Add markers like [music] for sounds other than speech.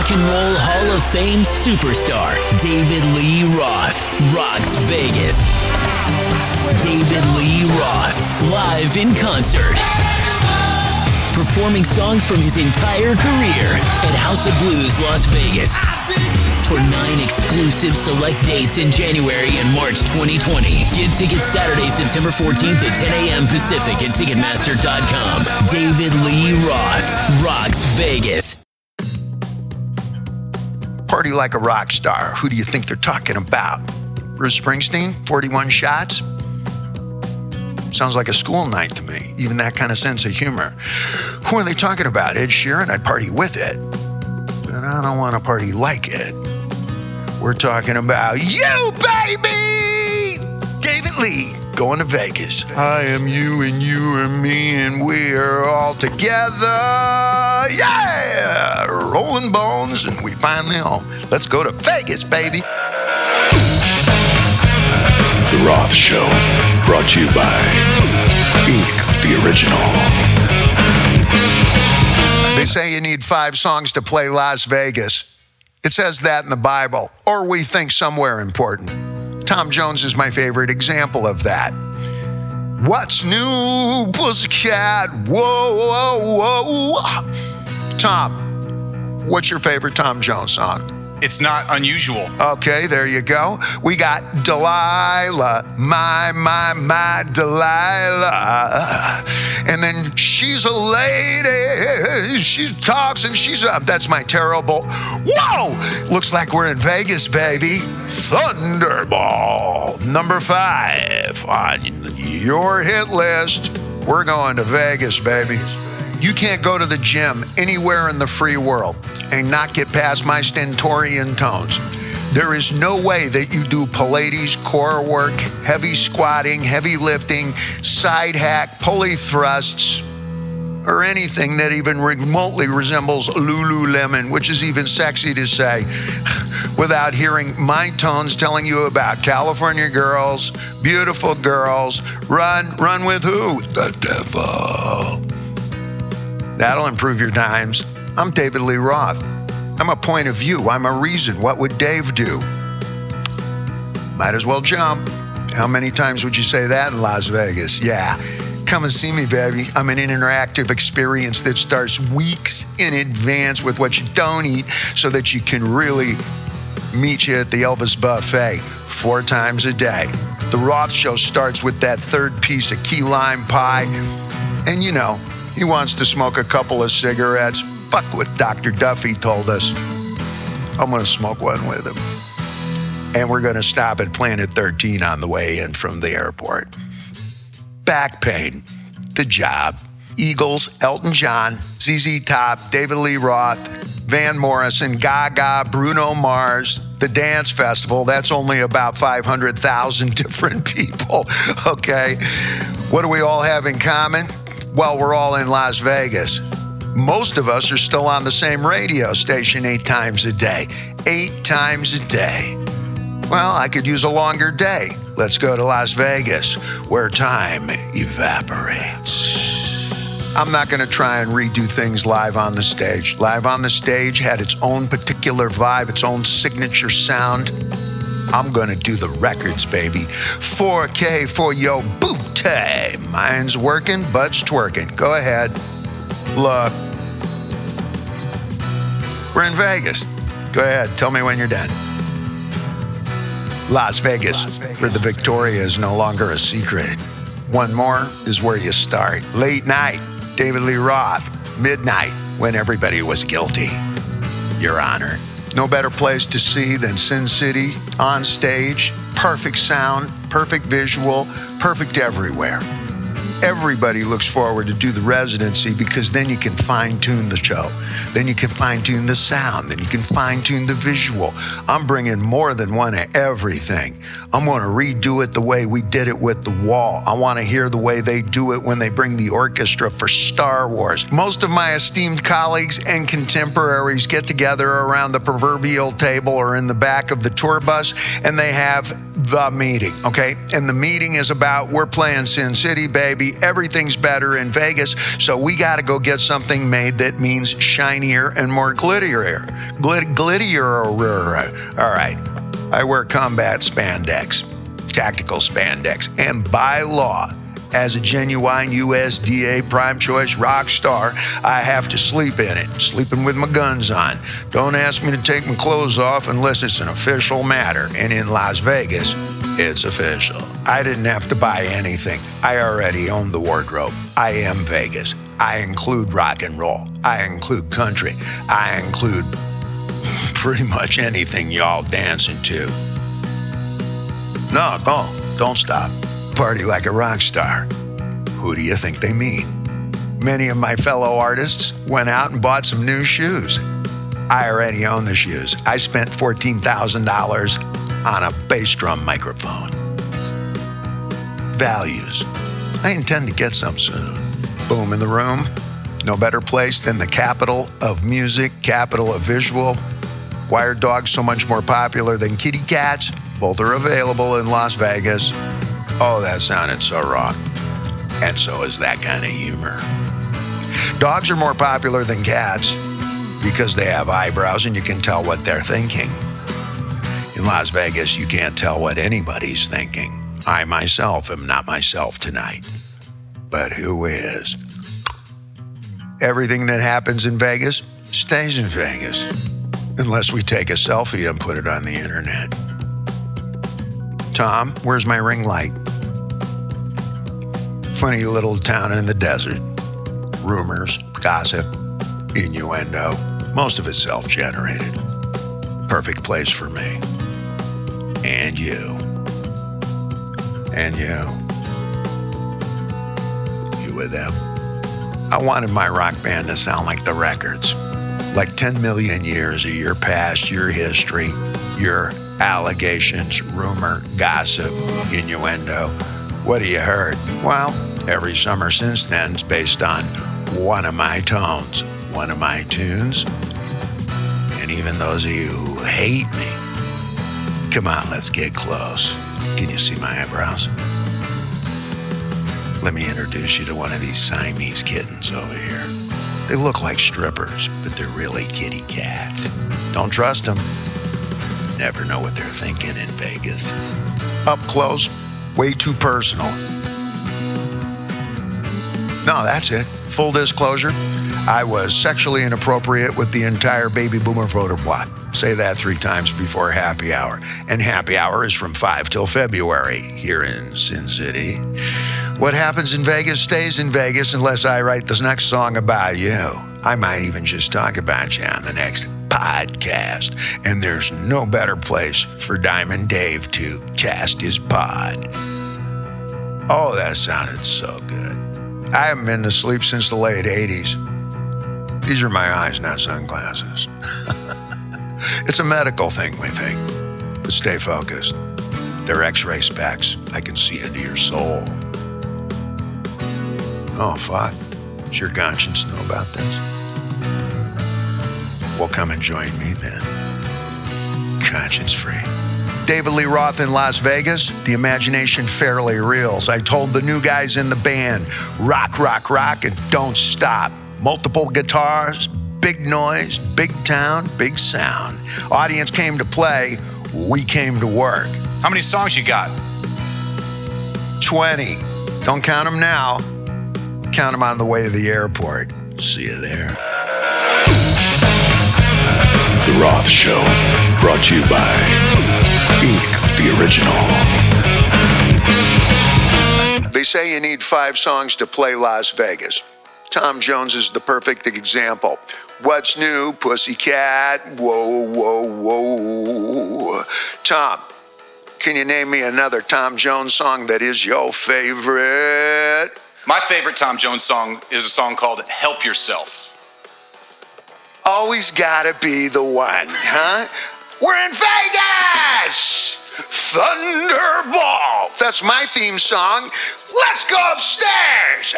Rock and Roll Hall of Fame superstar David Lee Roth rocks Vegas. David Lee Roth, live in concert. Performing songs from his entire career at House of Blues Las Vegas. For nine exclusive select dates in January and March 2020. Get tickets Saturday, September 14th at 10 a.m. Pacific at Ticketmaster.com. David Lee Roth rocks Vegas. Party like a rock star. Who do you think they're talking about? Bruce Springsteen, 41 shots? Sounds like a school night to me, even that kind of sense of humor. Who are they talking about? Ed Sheeran? I'd party with it. But I don't want to party like it. We're talking about you, baby! David Lee going to Vegas. I am you and you and me, and we're all together. Yeah! Rolling bones, and we finally home. Let's go to Vegas, baby. The Roth Show, brought to you by Ink the Original. They say you need five songs to play Las Vegas. It says that in the Bible, or we think somewhere important. Tom Jones is my favorite example of that. What's new, pussycat? Whoa, whoa, whoa. Tom, what's your favorite Tom Jones song? It's not unusual. Okay, there you go. We got Delilah, my, my, my Delilah. And then she's a lady. She talks and she's a, that's my terrible. Whoa! Looks like we're in Vegas, baby. Thunderball, number five on your hit list. We're going to Vegas, baby. You can't go to the gym anywhere in the free world and not get past my stentorian tones. There is no way that you do Pilates, core work, heavy squatting, heavy lifting, side hack, pulley thrusts, or anything that even remotely resembles Lululemon, which is even sexy to say, [laughs] without hearing my tones telling you about California girls, beautiful girls, run, run with who? The devil. That'll improve your times. I'm David Lee Roth. I'm a point of view. I'm a reason. What would Dave do? Might as well jump. How many times would you say that in Las Vegas? Yeah. Come and see me, baby. I'm an interactive experience that starts weeks in advance with what you don't eat so that you can really meet you at the Elvis Buffet four times a day. The Roth Show starts with that third piece of key lime pie. And you know, he wants to smoke a couple of cigarettes. Fuck what Dr. Duffy told us. I'm going to smoke one with him. And we're going to stop at Planet 13 on the way in from the airport. Back pain, the job. Eagles, Elton John, ZZ Top, David Lee Roth, Van Morrison, Gaga, Bruno Mars, the dance festival. That's only about 500,000 [laughs] different people. Okay. What do we all have in common? Well, we're all in Las Vegas. Most of us are still on the same radio station eight times a day. Eight times a day. Well, I could use a longer day. Let's go to Las Vegas, where time evaporates. I'm not going to try and redo things live on the stage. Live on the stage had its own particular vibe, its own signature sound. I'm going to do the records, baby. 4K for yo your booty. Mine's working, butt's twerking. Go ahead. Look. We're in Vegas. Go ahead. Tell me when you're done. Las Vegas, where the Victoria is no longer a secret. One more is where you start. Late night, David Lee Roth. Midnight, when everybody was guilty. Your Honor. No better place to see than Sin City on stage. Perfect sound, perfect visual, perfect everywhere. Everybody looks forward to do the residency because then you can fine tune the show. Then you can fine tune the sound. Then you can fine tune the visual. I'm bringing more than one of everything. I'm going to redo it the way we did it with The Wall. I want to hear the way they do it when they bring the orchestra for Star Wars. Most of my esteemed colleagues and contemporaries get together around the proverbial table or in the back of the tour bus and they have the meeting, okay? And the meeting is about we're playing Sin City, baby everything's better in Vegas, so we got to go get something made that means shinier and more glitterier. Glit- glitterier. All right. I wear combat spandex, tactical spandex, and by law, as a genuine USDA prime choice rock star, I have to sleep in it, sleeping with my guns on. Don't ask me to take my clothes off unless it's an official matter. And in Las Vegas, it's official. I didn't have to buy anything. I already own the wardrobe. I am Vegas. I include rock and roll. I include country. I include [laughs] pretty much anything y'all dancing to. No, don't. Don't stop. Party like a rock star. Who do you think they mean? Many of my fellow artists went out and bought some new shoes. I already own the shoes. I spent $14,000 on a bass drum microphone. Values. I intend to get some soon. Boom in the room. No better place than the capital of music, capital of visual. Why are dogs so much more popular than kitty cats? Both are available in Las Vegas. Oh, that sounded so wrong. And so is that kind of humor. Dogs are more popular than cats because they have eyebrows and you can tell what they're thinking. In Las Vegas, you can't tell what anybody's thinking. I myself am not myself tonight. But who is? Everything that happens in Vegas stays in Vegas. Unless we take a selfie and put it on the internet. Tom, where's my ring light? Funny little town in the desert. Rumors, gossip, innuendo. Most of it self generated. Perfect place for me. And you. And you. You with them. I wanted my rock band to sound like the records. Like 10 million years of your past, your history, your allegations, rumor, gossip, innuendo. What have you heard? Well, every summer since then's based on one of my tones, one of my tunes. And even those of you who hate me, come on, let's get close. Can you see my eyebrows? Let me introduce you to one of these Siamese kittens over here. They look like strippers, but they're really kitty cats. Don't trust them. Never know what they're thinking in Vegas. Up close, way too personal. No, that's it. Full disclosure I was sexually inappropriate with the entire baby boomer voter block. Say that three times before happy hour. And happy hour is from 5 till February here in Sin City. What happens in Vegas stays in Vegas unless I write this next song about you. I might even just talk about you on the next podcast. And there's no better place for Diamond Dave to cast his pod. Oh, that sounded so good. I haven't been to sleep since the late 80s. These are my eyes, not sunglasses. [laughs] it's a medical thing, we think. But stay focused. They're x ray specs. I can see into your soul. Oh, fuck. Does your conscience know about this? Well, come and join me then. Conscience free. David Lee Roth in Las Vegas, the imagination fairly reels. I told the new guys in the band, rock, rock, rock, and don't stop. Multiple guitars, big noise, big town, big sound. Audience came to play, we came to work. How many songs you got? 20. Don't count them now. Count them on the way to the airport. See you there. The Roth Show, brought to you by Ink the Original. They say you need five songs to play Las Vegas. Tom Jones is the perfect example. What's new, Pussycat? Whoa, whoa, whoa. Tom, can you name me another Tom Jones song that is your favorite? My favorite Tom Jones song is a song called Help Yourself. Always gotta be the one, huh? We're in Vegas! Thunderball! That's my theme song. Let's go upstairs!